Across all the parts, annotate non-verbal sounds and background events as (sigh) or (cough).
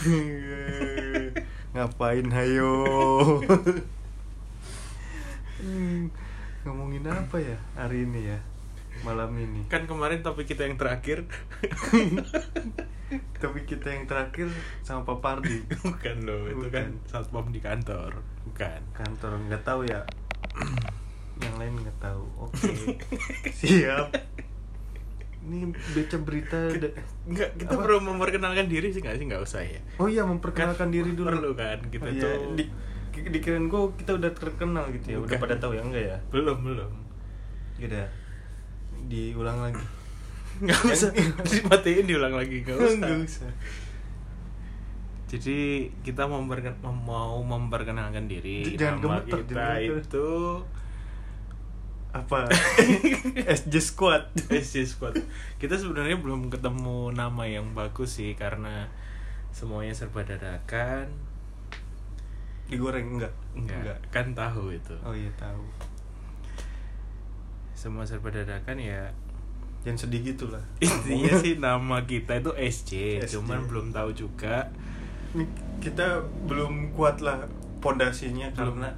(laughs) Ngapain hayo? Hmm, ngomongin apa ya hari ini ya? Malam ini. Kan kemarin topik kita yang terakhir (laughs) Tapi kita yang terakhir sama Pak Pardi Bukan loh, itu kan satpam di kantor Bukan kantor nggak tahu ya. (clears throat) Yang lain nggak tahu. Oke. (laughs) Siap. Ini baca berita da- Enggak, kita Apa? perlu memperkenalkan diri sih nggak sih? Nggak usah ya Oh iya memperkenalkan Kan diri dulu. Perlu kan, kita Oh iya, tuh di, dikirain gue kita udah terkenal gitu ya, udah Bukan. pada tahu ya enggak ya? Belum, belum Udah diulang lagi. Nggak usah, dimatiin diulang lagi Nggak usah Nggak usah. Jadi kita mau memperken- mau memperkenalkan diri Jangan Nama gemeter, kita jangan gemeter. Apa? (laughs) SJ Squad. SC Squad Kita sebenarnya belum ketemu nama yang bagus sih Karena semuanya serba dadakan Digoreng enggak? Enggak, kan tahu itu Oh iya tahu. Semua serba dadakan ya Jangan sedih gitu lah. (laughs) Intinya sih nama kita itu SC, SC. Cuman belum tahu juga kita belum kuat lah pondasinya karena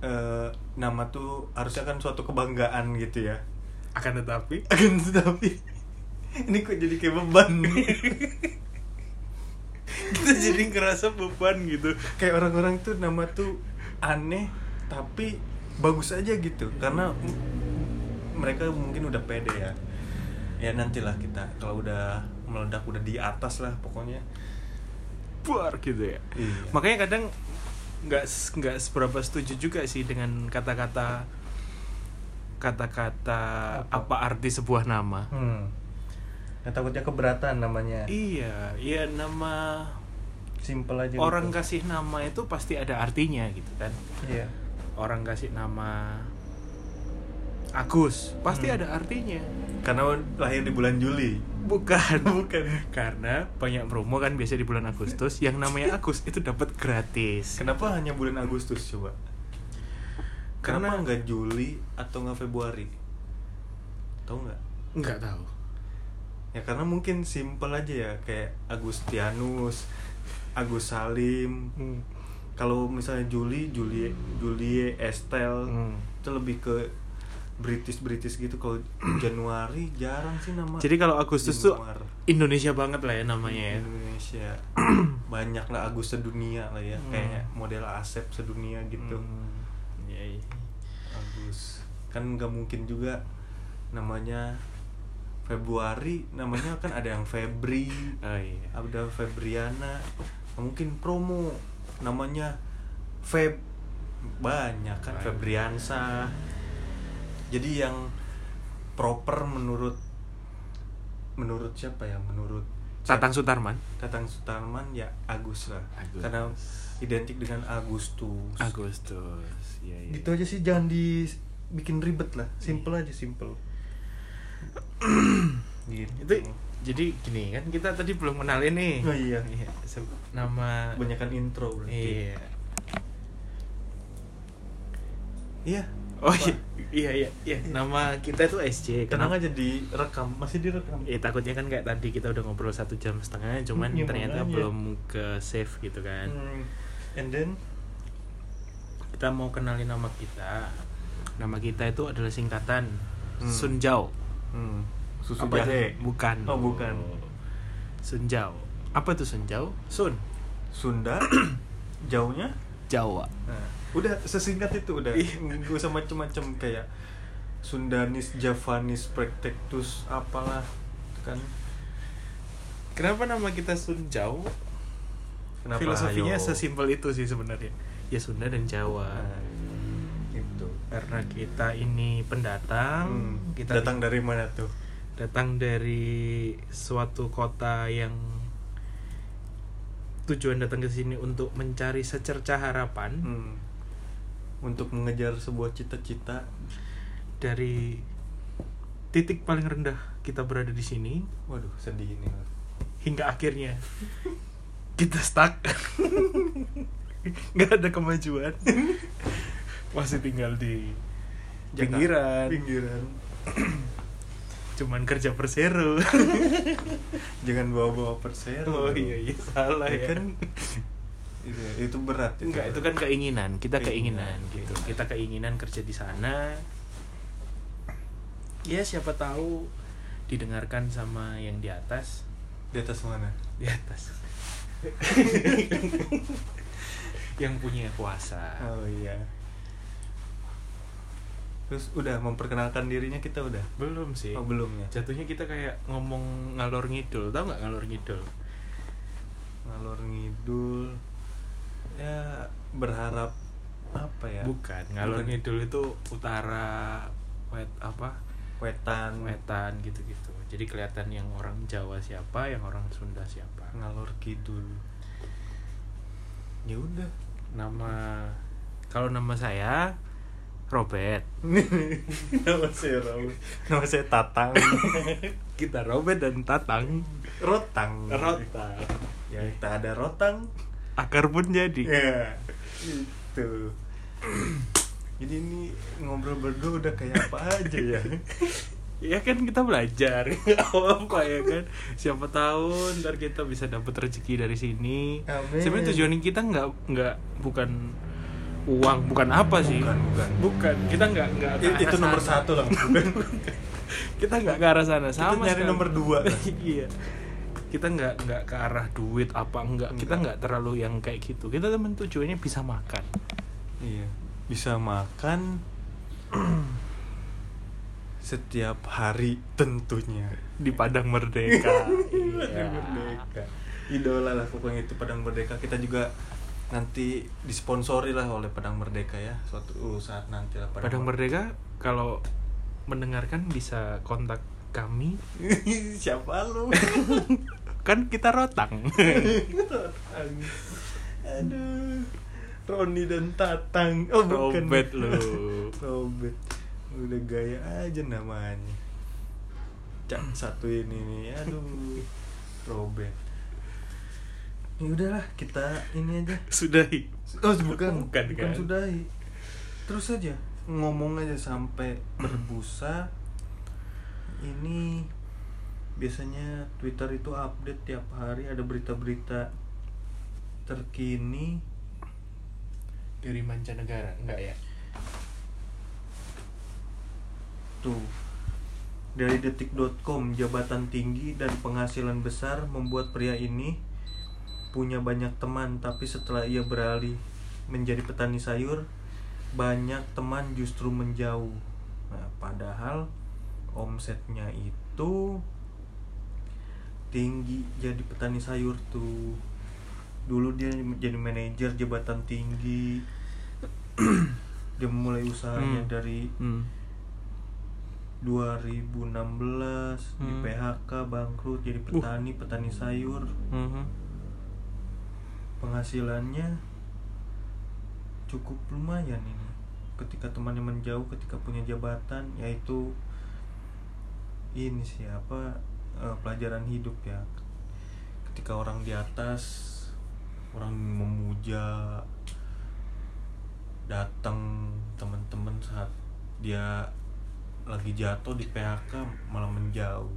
Eh, nama tuh harusnya kan suatu kebanggaan gitu ya. Akan tetapi? (laughs) Akan tetapi ini kok jadi kayak beban? (laughs) Kita jadi ngerasa beban gitu. Kayak orang-orang tuh nama tuh aneh tapi bagus aja gitu. Karena mereka mungkin udah pede ya. Ya nantilah kita. Kalau udah meledak udah di atas lah pokoknya. Buar gitu ya. Iya. Makanya kadang nggak nggak seberapa setuju juga sih dengan kata-kata kata-kata Apa? apa arti sebuah nama. hmm. Nah, takutnya keberatan namanya Iya, iya nama simple aja orang gitu. kasih nama itu pasti ada artinya gitu kan. iya Orang kasih nama Agus pasti Hmm. ada artinya. karena lahir di bulan Juli Bukan, (laughs) bukan karena banyak promo kan biasa di bulan Agustus yang namanya Agus itu dapat gratis. kenapa hanya bulan Agustus coba Karena- kenapa nggak Juli atau nggak Februari tahu nggak Nggak tahu. ya karena mungkin simple aja ya kayak Agustianus Agus Salim Hmm. kalau misalnya Juli Julie Julie Estelle Hmm. itu lebih ke British British gitu kalau (clears throat) Januari jarang sih nama Jadi kalau Agustus tuh. Indonesia banget lah ya namanya ya. Indonesia (clears throat) banyak lah Agus sedunia lah ya Hmm. kayak model Asep sedunia gitu Hmm, iya, iya. Agus kan nggak mungkin juga namanya Februari namanya kan ada yang Febri (laughs) Oh iya. ada Febriana nggak mungkin promo namanya Feb banyak kan Banyak. Febriansa jadi yang proper menurut menurut siapa ya menurut Tatang Sutarman. Tatang Sutarman ya Agus lah Agus. karena identik dengan Agustus Agustus. Iya, iya. gitu aja sih jangan dibikin ribet lah simple aja simple (clears throat) gitu Itu jadi gini kan kita tadi belum kenalin nih. Oh iya. se- Nama kebanyakan intro berarti Iya. iya Oh iya, iya iya iya. Nama kita itu SC. tenang Kenapa? aja direkam masih direkam Eh takutnya kan kayak tadi kita udah ngobrol satu jam setengah, cuman Iya, ternyata makanya. belum ke save gitu kan. Hmm, and then Kita mau kenalin nama kita. Nama kita itu adalah singkatan Hmm. Sunjao. hmm, susu Apa jahe? Bukan. Oh, bukan. Sunjao. Apa itu Sunjao? Sun. Sunda (coughs) jauhnya Jawa. nah, udah sesingkat itu udah Ih. nggak usah macem-macem kayak Sundanis Javanis Praktektus apalah kan Kenapa nama kita Sunjao? kenapa Filosofinya ayo? sesimpel itu sih sebenarnya. Ya Sunda dan Jawa. Nah, gitu Karena kita ini pendatang, Hmm, kita datang dari mana tuh datang dari suatu kota yang tujuan datang ke sini untuk mencari secerca harapan Hmm. Untuk mengejar sebuah cita-cita dari titik paling rendah kita berada di sini. Waduh sedih ini hingga akhirnya kita stuck. Nggak ada kemajuan. Masih tinggal di pinggiran. Pinggiran. Cuman kerja persero. Jangan bawa-bawa persero. Oh iya iya salah Ya ya, kan itu, itu berat itu. enggak itu kan keinginan. Kita keinginan Keinginan, gitu. keinginan. kita keinginan kerja di sana. Ya siapa tahu didengarkan sama yang di atas. Di atas mana? Di atas. (laughs) Yang punya kuasa. Oh iya. Terus udah memperkenalkan dirinya kita udah? Belum sih. Oh belum ya? Jatuhnya kita kayak ngomong ngalor ngidul. Tau nggak ngalor ngidul? Ngalor ngidul ya berharap apa ya? Bukan ngalor ngidul itu utara wet apa? Wetan. Wetan gitu gitu jadi kelihatan yang orang Jawa siapa yang orang Sunda siapa. Ngalor kidul. Ya udah. Nama kalau nama saya Robert. (laughs) Nama saya Raul nama saya Tatang. (laughs) Kita Robert dan Tatang. Rotang. Rotang. Ya tak ada Rotang akar pun jadi. Ya itu jadi ini ngobrol berdua udah kayak apa aja ya? (laughs) Ya kan kita belajar. (laughs) Apa ya kan? Siapa tahu ntar kita bisa dapat rezeki dari sini. Amin. sebenarnya tujuan kita nggak nggak bukan uang bukan apa sih. Bukan, bukan. bukan. Kita nggak nggak itu nomor sana. satu lah (laughs) bukan kita nggak ke arah sana. Kita sama nyari sekali. nomor dua kan? iya kita nggak nggak ke arah duit apa enggak kita Enggak. nggak terlalu yang kayak gitu. Kita temen tujuannya bisa makan. Iya bisa makan (clears throat) setiap hari tentunya. Di padang merdeka. (laughs) Padang iya. Merdeka. Idola lah pokoknya itu Padang Merdeka. Kita juga nanti disponsori lah oleh Padang Merdeka ya suatu saat nanti lah padang merdeka kalau mendengarkan bisa kontak kami. (laughs) Siapa lu? (laughs) Kan kita rotang. (laughs) Aduh. Roni dan Tatang. Oh bukan. Robert lu. Robert. Udah gaya aja namanya. Cak satu ini nih. Aduh. Robert. Ya udahlah kita ini aja. Sudahi. Oh bukan. Bukan, kan? sudahi. Terus aja ngomong aja sampai berbusa ini biasanya Twitter itu update tiap hari ada berita-berita terkini dari mancanegara enggak ya Tuh. Dari detik.com, jabatan tinggi dan penghasilan besar membuat pria ini punya banyak teman, tapi setelah ia beralih menjadi petani sayur, banyak teman justru menjauh. Nah, padahal omsetnya itu tinggi jadi petani sayur tuh. Dulu dia jadi manajer jabatan tinggi. dia mulai usahanya Hmm. dari hmm. 2016 di Hmm. PHK bangkrut jadi petani petani sayur Mhm. penghasilannya cukup lumayan ini ketika temannya menjauh ketika punya jabatan yaitu ini siapa eh, pelajaran hidup ya. Ketika orang di atas orang memuja datang teman-teman saat dia lagi jatuh di PHK malah menjauh.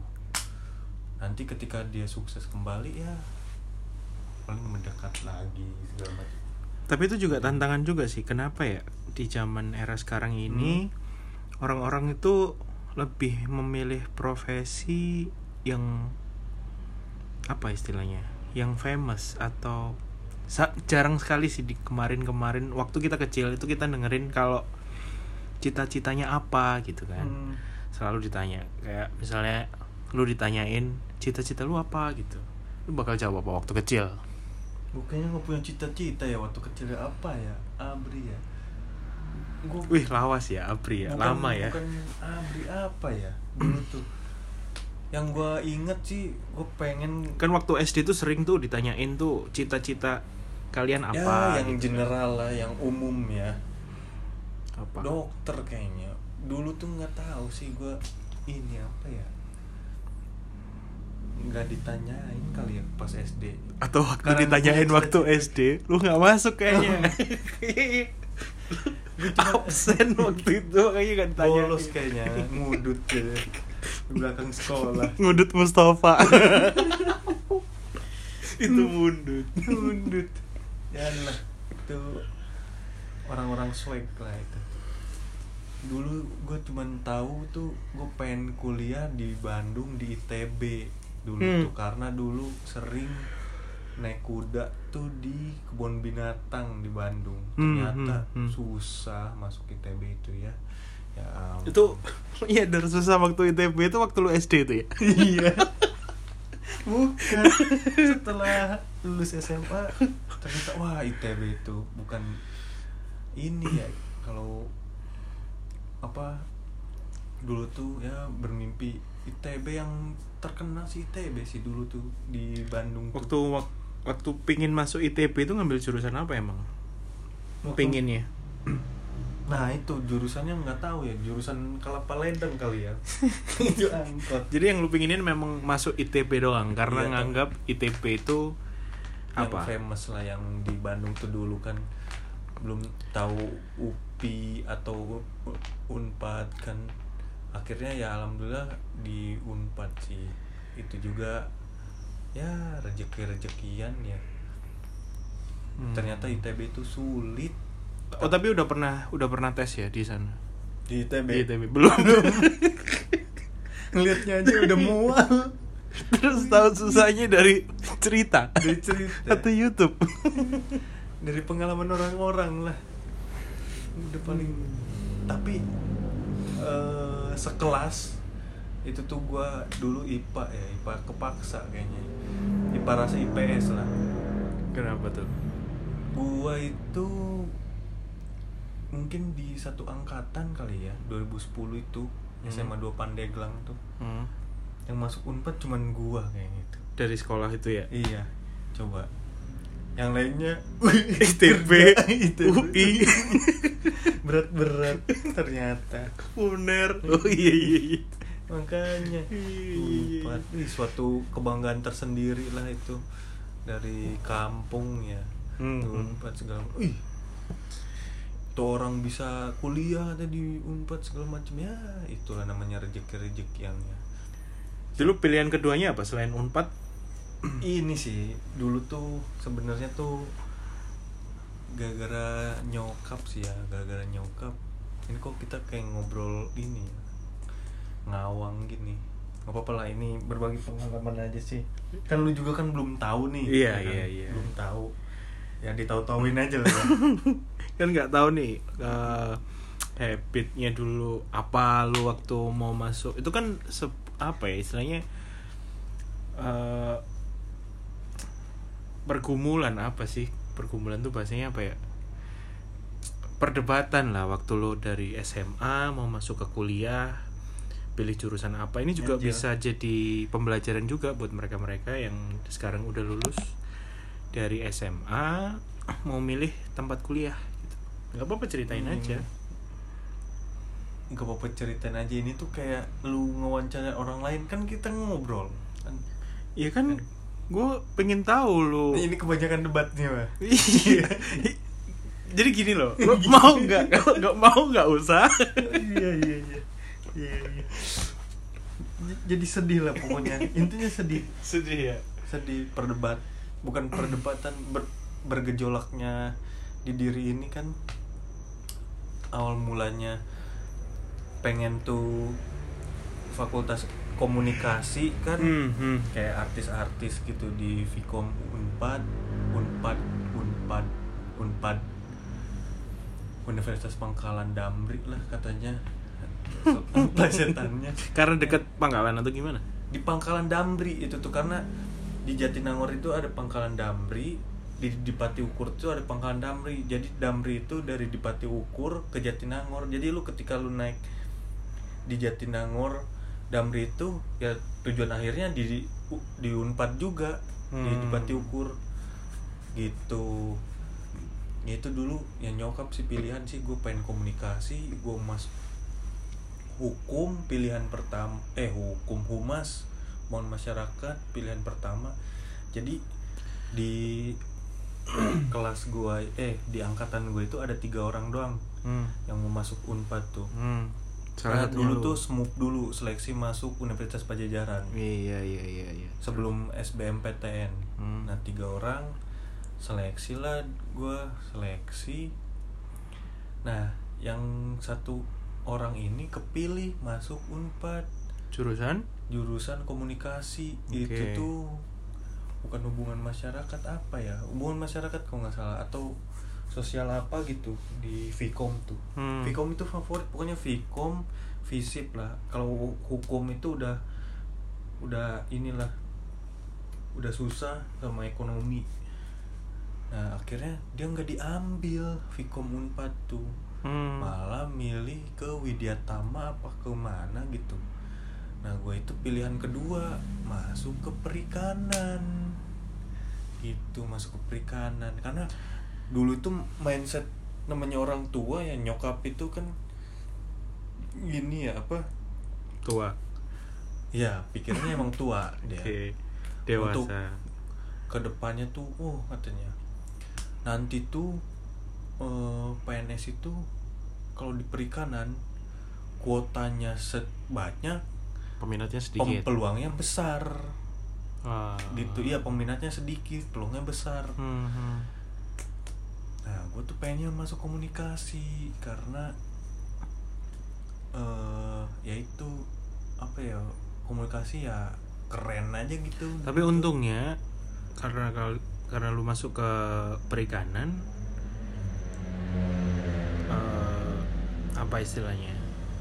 Nanti ketika dia sukses kembali ya paling mendekat lagi segala macam. Tapi itu juga tantangan juga sih. Kenapa ya di zaman era sekarang ini orang-orang itu lebih memilih profesi yang apa istilahnya? Yang famous atau jarang sekali sih di kemarin-kemarin waktu kita kecil itu kita dengerin kalau cita-citanya apa gitu kan. Hmm. Selalu ditanya kayak misalnya lu ditanyain cita-cita lu apa gitu. Lu bakal jawab apa waktu kecil? Bukannya nggak punya cita-cita ya waktu kecil ya apa ya Abri ya Gua Wih, lawas ya, Apri ya. bukan- Lama ya. bukan Abri apa ya dulu tuh yang gua inget sih gua pengen kan waktu SD tuh sering tuh ditanyain tuh cita-cita kalian apa ya yang gitu kan. general lah yang umum ya apa dokter kayaknya dulu tuh nggak tahu sih gua ini apa ya nggak ditanyain kali ya pas SD atau waktu Karena ditanyain waktu. SD lu nggak masuk kayaknya (laughs) (laughs) absen waktu itu kayaknya gak ditanya bolos kayaknya ngudut gitu di belakang sekolah. Ngudut Mustafa. (laughs) Itu mundut Undut. ya lah itu orang-orang swag lah itu. Dulu gue cuman tahu tuh gue pengen kuliah di Bandung di ITB dulu Hmm. tuh. Karena dulu sering naik kuda tuh di kebun binatang di Bandung Hmm, ternyata hmm, hmm. susah masuk ITB itu ya ya ampun. itu (laughs) iya dari susah waktu ITB itu waktu lu SD itu ya (laughs) iya bukan setelah lulus SMA ternyata wah ITB itu bukan ini ya kalau apa dulu tuh ya bermimpi ITB yang terkenal sih ITB sih dulu tuh di Bandung tuh. waktu wak- waktu pingin masuk ITB itu ngambil jurusan apa emang? Waktu- pinginnya. (clears throat) Nah itu jurusannya nggak tahu ya jurusan kelapa ledeng kali ya. (laughs) Angkot. Jadi yang lu pinginin memang masuk ITB doang karena Iya, nganggap ITB itu yang apa? famous lah yang di Bandung tuh dulu kan. Belum tahu UPI atau Unpad kan. Akhirnya ya alhamdulillah di Unpad sih. Itu juga ya rezeki rezekian ya. Hmm. ternyata ITB itu sulit. Oh tapi udah pernah udah pernah tes ya di sana? Di ITB, di ITB belum. (laughs) Ngelihatnya aja udah mual. Terus tahu susahnya dari cerita. Dari cerita. Atau YouTube. Dari pengalaman orang-orang lah. Udah paling tapi eh, sekelas itu tuh gua dulu IPA ya IPA kepaksa kayaknya IPA rasa IPS lah kenapa tuh gua itu mungkin di satu angkatan kali ya 2010 itu Hmm. SMA 2 Pandeglang tuh Hmm. yang masuk Unpad cuman gua kayaknya itu dari sekolah itu ya iya coba yang lainnya ITB, ITB. UI, berat-berat ternyata UNER. Oh iya iya iya. Makanya. Iya. Unpad Ih, suatu kebanggaan tersendiri lah itu. Dari kampung ya. Hmm. Unpad segala Ih, tuh orang bisa kuliah ada di Unpad segala macam. Ya itulah namanya rezeki rezekiannya Dulu pilihan keduanya apa selain Unpad? ini sih dulu tuh sebenarnya tuh gara-gara nyokap sih ya gara-gara nyokap. Ini kok kita kayak ngobrol ini ya, ngawang gini nggak apa-apa lah ini berbagi pengalaman aja sih kan lu juga kan belum tahu nih Iya, ya kan? iya, iya. belum tahu ya ditahu-tahuin aja lah ya. (laughs) Kan nggak tahu nih eh, habitnya dulu apa lu waktu mau masuk. Itu kan apa ya istilahnya eh pergumulan apa sih? Pergumulan tuh bahasanya apa ya? Perdebatan lah waktu lu dari SMA mau masuk ke kuliah pilih jurusan apa. Ini juga Anjir. bisa jadi pembelajaran juga buat mereka-mereka yang sekarang udah lulus dari SMA mau milih tempat kuliah gitu. nggak apa-apa ceritain Hmm. aja. Nggak apa-apa ceritain aja. Ini tuh kayak lu ngewawancara orang lain kan kita ngobrol kan? Ya kan? Gue pengen tahu lu. Ini kebanyakan debatnya mah Iya. jadi gini loh lu mau nggak? (laughs) Nggak mau nggak usah. Iya iya iya iya iya. Jadi sedih lah pokoknya. Intinya sedih. Sedih ya? Sedih perdebat bukan perdebatan ber- bergejolaknya di diri ini kan awal mulanya pengen tuh fakultas komunikasi kan. Hmm, hmm. kayak artis-artis gitu di Vkom Unpad Unpad Unpad Unpad. Universitas Pangkalan Damri lah katanya plesetannya karena deket Pangkalan atau gimana? Di Pangkalan Damri itu tuh karena di Jatinangor itu ada Pangkalan Damri di Dipati Ukur itu ada Pangkalan Damri jadi Damri itu dari Dipati Ukur ke Jatinangor. Jadi lu ketika lu naik di Jatinangor Damri itu ya tujuan akhirnya di di Unpad juga di Hmm. Dipati Ukur. Gitu. Ya itu dulu ya nyokap sih pilihan sih gue pengen komunikasi gue mas hukum pilihan pertama eh hukum humas mohon masyarakat pilihan pertama jadi di (clears throat) kelas gue eh di angkatan gue itu ada tiga orang doang hmm. yang mau masuk unpad tuh Hmm. Salah dulu lu. tuh SMUP dulu seleksi masuk Universitas Pajajaran iya iya iya iya sebelum SBMPTN Hmm. nah tiga orang seleksi lah gue seleksi nah yang satu orang ini kepilih masuk unpad. Jurusan? Jurusan komunikasi. Oke. itu tuh bukan hubungan masyarakat apa ya? Hubungan masyarakat kalau nggak salah atau sosial apa gitu di Vkom tuh. Hmm. Vkom itu favorit pokoknya Vkom Visip lah. Kalau hukum itu udah udah inilah udah susah sama ekonomi. Nah akhirnya dia nggak diambil Vkom Unpad tuh Hmm. malah milih ke Widyatama apa ke mana gitu. Nah gue itu pilihan kedua masuk ke perikanan. Gitu masuk ke perikanan. Karena dulu itu mindset namanya orang tua ya nyokap itu kan gini ya apa? Tua. Ya pikirnya emang tua dia. Oke dewasa. Untuk- ke depannya tuh oh katanya. Nanti tuh eh, PNS itu kalau di perikanan kuotanya sebanyak peminatnya sedikit. peluangnya besar. Ah. gitu. Iya peminatnya sedikit peluangnya besar. Hmm, hmm. nah gue tuh pengennya masuk komunikasi karena eh ya itu apa ya komunikasi ya keren aja gitu. Tapi untungnya karena karena lu masuk ke perikanan apa istilahnya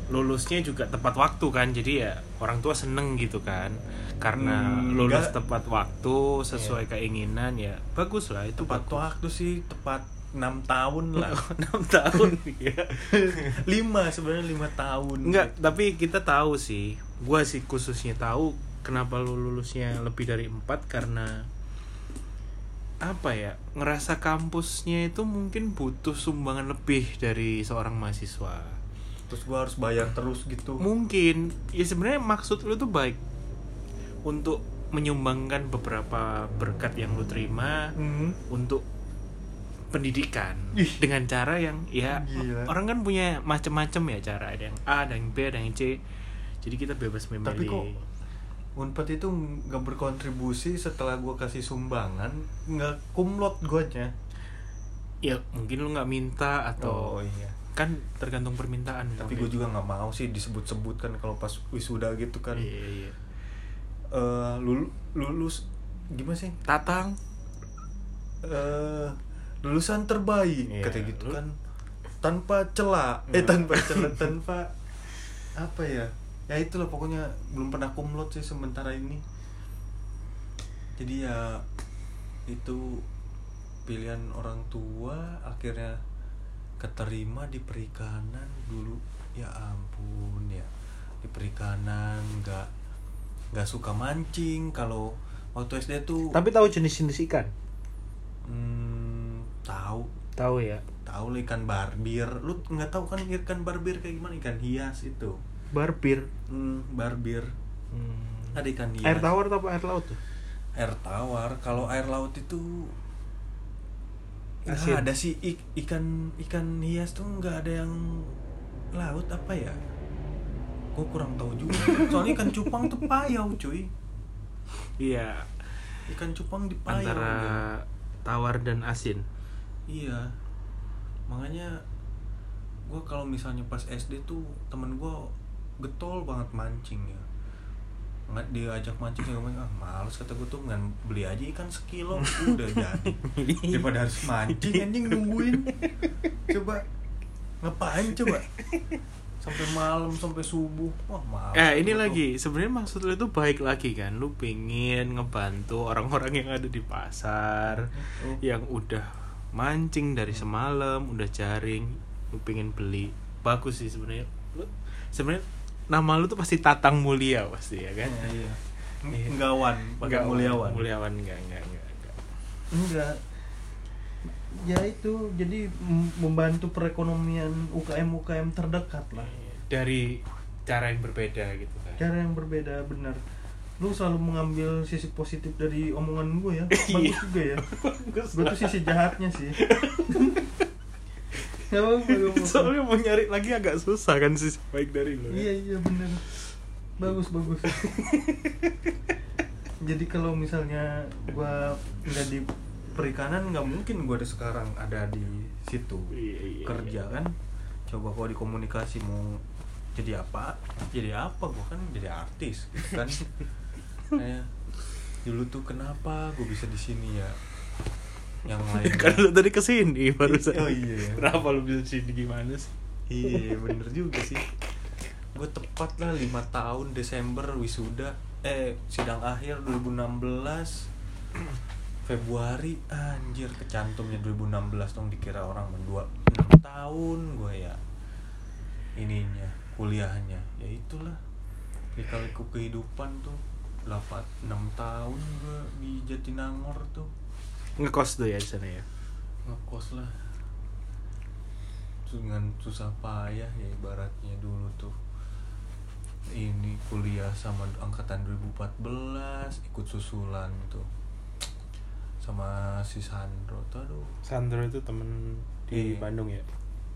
lulusnya juga tepat waktu kan jadi ya orang tua seneng gitu kan karena Hmm, lulus enggak. tepat waktu sesuai keinginan ya bagus lah itu tepat bagus. waktu sih tepat enam tahun lah (laughs) enam tahun (laughs) ya lima sebenarnya lima tahun Enggak, tapi kita tahu sih. Gua sih khususnya tahu kenapa lu lulusnya lebih dari empat karena apa ya? Ngerasa kampusnya itu mungkin butuh sumbangan lebih dari seorang mahasiswa. Terus gua harus bayar terus gitu. Mungkin. Ya sebenarnya maksud lu tuh baik. Untuk menyumbangkan beberapa berkat yang lu terima Hmm. untuk pendidikan. Ih. dengan cara yang ya Gila. orang kan punya macam-macam ya cara. Ada yang A ada yang B ada yang C. Jadi kita bebas memilih. Tapi kok Unpad itu nggak berkontribusi setelah gua kasih sumbangan nggak kumlot guanya? Ya mungkin lu nggak minta atau iya kan tergantung permintaan tapi gue juga nggak mau sih disebut-sebut kan kalau pas wisuda gitu kan. Iya, iya. eh lulu, lulus gimana sih? Tatang. Eh lulusan terbaik Iya, kata gitu lu- kan. Tanpa celah eh Hmm. tanpa (laughs) celah tanpa apa ya? Ya itulah pokoknya belum pernah kumlot sih sementara ini. Jadi ya itu pilihan orang tua akhirnya keterima di perikanan dulu. Ya ampun ya. Di perikanan nggak nggak suka mancing kalau waktu SD tuh. Tapi tahu jenis-jenis ikan? Hmm, tahu. Tahu ya? Tahu lah ikan barbir. Lu nggak tahu kan ikan barbir kayak gimana? Ikan hias itu. Barbir? Hmm, barbir. Hmm. ada ikan hias. air tawar atau air laut tuh? Air tawar. Kalau air laut itu nggak Asin. ada sih ik- ikan ikan hias tuh nggak ada yang laut apa ya gue kurang tahu juga soalnya ikan cupang tuh payau cuy iya ikan cupang di payau antara ya. tawar dan asin Iya, makanya gue kalau misalnya pas SD tuh temen gue getol banget mancing ya. Nggak diajak mancing segala macam, ah males kata gue tuh ngan beli aja ikan sekilo (laughs) udah jadi. Daripada harus mancing anjing nungguin. Coba ngapain coba? Sampai malam sampai subuh. Wah, males. Eh ini lagi sebenarnya maksud lu itu baik lagi kan lu pengen ngebantu orang-orang yang ada di pasar Oh. yang udah mancing dari semalam udah jaring lu pengen beli bagus sih sebenarnya lu sebenarnya nama lu tuh pasti Tatang Mulia pasti ya kan Iya, iya. (laughs) Iya. Enggawan, pakai Enggak, muliawan. Muliawan enggak enggak enggak, enggak. Enggak. Ya itu jadi membantu perekonomian UKM UKM terdekat lah. dari cara yang berbeda gitu kan Cara yang berbeda benar. Lu selalu mengambil sisi positif dari omongan gue ya. (laughs) Bagus Iya. juga ya. (laughs) Gue tuh sisi jahatnya sih. Gak apa-apa, gak apa-apa. soalnya mau nyari lagi agak susah kan sih baik dari lo Iya iya bener. Bagus bagus. (laughs) Jadi kalau misalnya gua nggak di perikanan nggak mungkin gua ada sekarang ada di situ. Iya, iya, kerja kan? Coba kalau di komunikasi mau jadi apa? Jadi apa? Gua kan jadi artis gitu kan? (laughs) Kayak dulu tuh kenapa gua bisa di sini ya yang (laughs) lain. Kan lu tadi ke sini barusan. Oh, iya, iya. kenapa lu bisa sini gimana sih? Iya bener juga sih. Gue tepat lah 5 tahun Desember wisuda. Eh sidang akhir 2016 (clears throat) Februari Anjir kecantumnya 2016 dong dikira orang berdua. 6 tahun gue ya Ininya kuliahnya. Ya itulah Lika-liku kehidupan tuh. 8, 6 tahun gue di Jatinangor tuh ngekos tuh ya di sana ya? Ngekos lah. Dengan susah payah ya ibaratnya dulu tuh. Ini kuliah sama angkatan 2014 ikut susulan tuh. Sama si Sandro tuh aduh. Sandro itu temen di Iya. Bandung ya?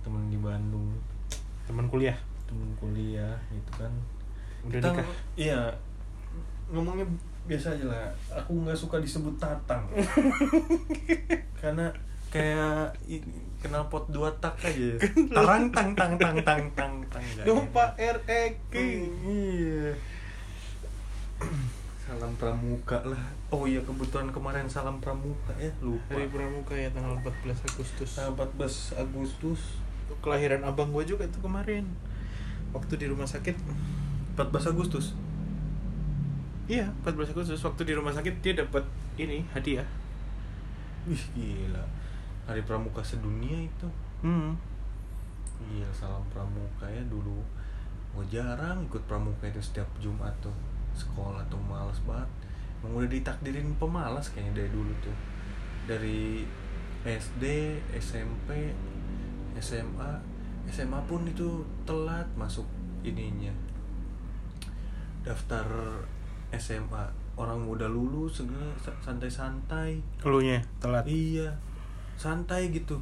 Temen di Bandung. Temen kuliah? Temen kuliah gitu kan. Udah Kita- nikah? iya. Ngomongnya biasa aja lah aku nggak suka disebut tatang. (laughs) Karena kayak kenal pot dua tak aja tarang tang tang tang tang tang tang enak. REK iya. Salam pramuka lah. Oh iya kebetulan kemarin salam pramuka ya lupa. Hari Pramuka ya tanggal 14 Agustus. Tanggal 14 Agustus. Kelahiran abang gue juga tuh kemarin. Waktu di rumah sakit. 14 Agustus Iya 14 Agustus Waktu di rumah sakit dia dapat ini hadiah. Wih gila. Hari pramuka sedunia itu. Hmm. Iya salam pramuka ya dulu. Gue jarang ikut pramuka itu setiap Jumat tuh. Sekolah tuh males banget. Emang udah ditakdirin pemalas kayaknya dari dulu tuh. Dari SD SMP SMA SMA pun itu telat masuk ininya. Daftar SMA orang udah lulus segala sa- santai-santai Elunya telat Iya, santai gitu.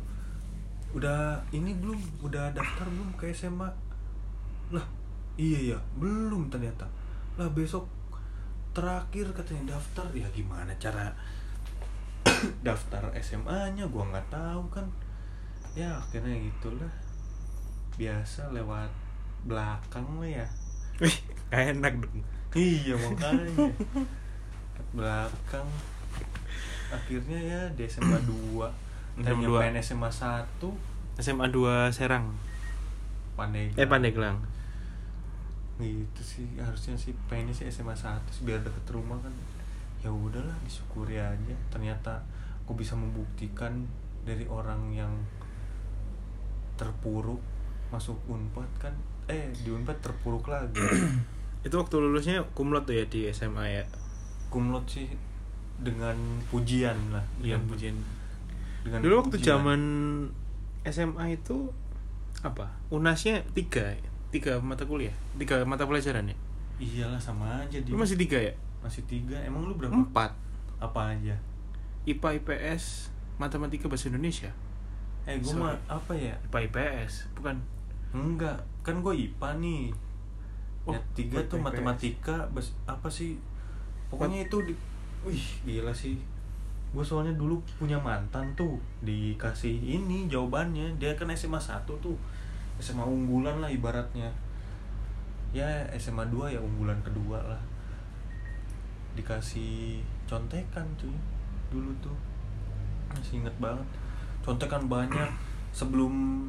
Udah ini belum? Udah daftar belum ke SMA? Lah, iya ya, belum ternyata. Lah besok terakhir katanya daftar. Ya gimana cara (coughs) daftar SMA-nya? Gua nggak tahu kan. Ya akhirnya gitulah. Biasa lewat belakang lah ya. Wih enak dong Iya (laughs) makanya. Belakang. Akhirnya ya di SMA 2 SMA main SMA 1 SMA 2 Serang. Pandai Eh Pandeglang. Gitu sih harusnya sih pengennya sih SMA 1 sih, biar deket rumah kan. Ya udahlah disyukuri aja. Ternyata aku bisa membuktikan dari orang yang terpuruk masuk unpad kan. Eh di unpad terpuruk lagi (clears throat) Itu waktu lulusnya kumlot tuh ya di SMA ya kumlot sih dengan pujian lah Iya pujian dengan Dulu waktu pujian. zaman SMA itu apa? Unasnya tiga, tiga mata kuliah, tiga mata pelajaran ya. iyalah sama aja di Lu masih tiga ya? masih tiga emang lu berapa Empat. apa aja IPA, IPS, Matematika Bahasa Indonesia. eh gue mah apa ya IPA, IPS, bukan? enggak kan gue IPA nih Oh, ya tiga tuh IPS. matematika bas, apa sih? Pokoknya itu di wih gila sih. Gue soalnya dulu punya mantan tuh dikasih ini jawabannya. Dia kan SMA 1 tuh SMA unggulan lah ibaratnya. Ya SMA 2 ya unggulan kedua lah. Dikasih contekan tuh dulu tuh. Masih inget banget. Contekan banyak. Sebelum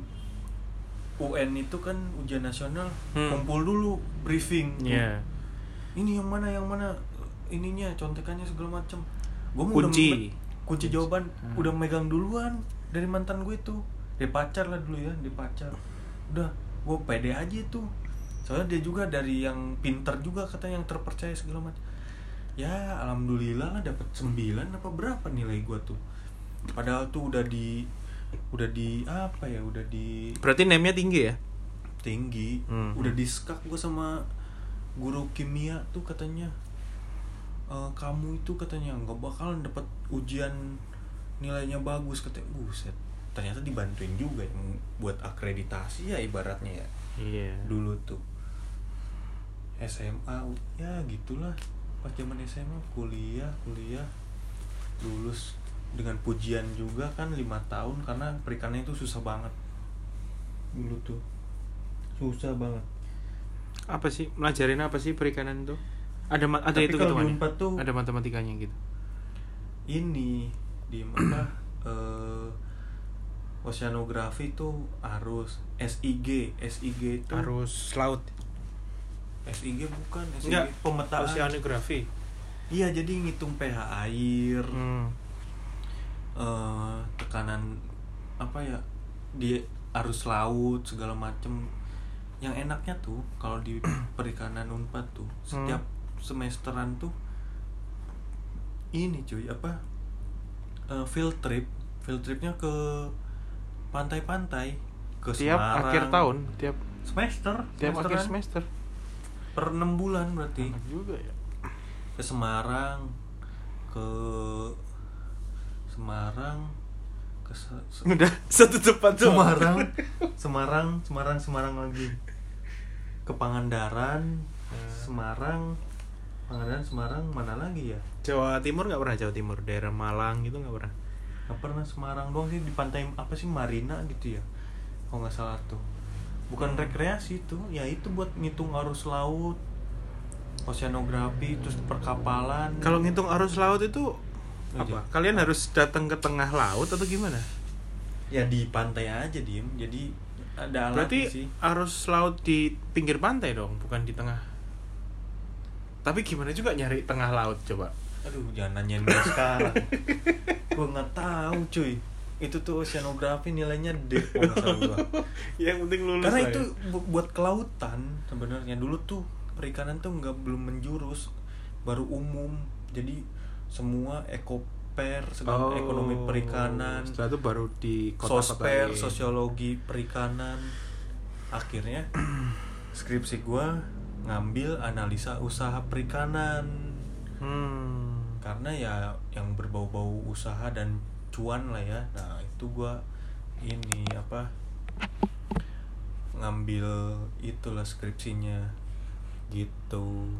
UN itu kan ujian nasional Hmm. kumpul dulu briefing tuh. Iya. ini yang mana yang mana ininya contekannya segala macem gue mau Kunci. udah kunci jawaban Hmm. udah megang duluan dari mantan gue tuh dari pacar lah dulu ya dari pacar udah gue pede aja tuh soalnya dia juga dari yang pinter juga katanya yang terpercaya segala macam ya alhamdulillah lah dapat 9 apa berapa nilai gue tuh padahal tuh udah di udah di apa ya udah di Berarti name-nya tinggi ya? tinggi. Hmm. udah diskak gue sama guru kimia tuh katanya. "Eh, kamu itu katanya nggak bakalan dapat ujian nilainya bagus katanya. Buset. Ternyata dibantuin juga yang buat akreditasi ya ibaratnya ya. Iya. Dulu tuh. SMA ya gitulah. Pas zaman SMA kuliah kuliah lulus dengan pujian juga kan lima tahun karena perikanannya itu susah banget. Dulu tuh. Susah banget. Apa sih? Melajarin apa sih perikanan itu? Ada ma- ada Tapi itu kalau hitungannya Unpad tuh ada matematikanya gitu? Ini di apa (clears throat) eh, oceanografi tuh harus SIG SIG itu harus laut. SIG bukan SIG Enggak, pemetaan. oceanografi iya jadi ngitung pH air. Hmm. Eh, tekanan apa ya di arus laut segala macem. Yang enaknya tuh kalau di (clears throat) perikanan unpad tuh setiap semesteran tuh ini cuy apa eh, field trip field tripnya ke pantai-pantai ke tiap Semarang. akhir tahun tiap semester tiap akhir semester. Per enam bulan berarti. Enak juga ya. Ke Semarang ke Semarang ke udah satu tempat tuh Semarang (laughs) Semarang Semarang Semarang lagi. Ke Pangandaran Semarang Pangandaran Semarang mana lagi ya? Jawa Timur nggak pernah Jawa Timur. Daerah Malang gitu nggak pernah. Nggak pernah Semarang doang sih di pantai apa sih Marina gitu ya? Kalau nggak salah tuh. Bukan rekreasi tuh ya itu buat ngitung arus laut oceanografi terus perkapalan. Kalau ngitung arus laut itu apa kalian harus datang ke tengah laut atau gimana ya di pantai aja diem jadi ada alat berarti sih arus laut di pinggir pantai dong bukan di tengah tapi gimana juga nyari tengah laut coba Aduh, jangan nanyain gue sekarang. gue nggak tahu, cuy. Itu tuh oceanografi nilainya D kalau (laughs) yang penting lulus Karena itu ya. bu- buat kelautan sebenarnya. Dulu tuh perikanan tuh nggak belum menjurus, baru umum. Jadi semua ekoper, segala Oh, ekonomi perikanan, setelah itu baru di sosper, kota-kota sosiologi perikanan. Akhirnya (clears throat) skripsi gua ngambil analisa usaha perikanan. Hmm. karena ya yang berbau-bau usaha dan cuan lah ya. Nah itu gua ini apa ngambil itulah skripsinya. Gitu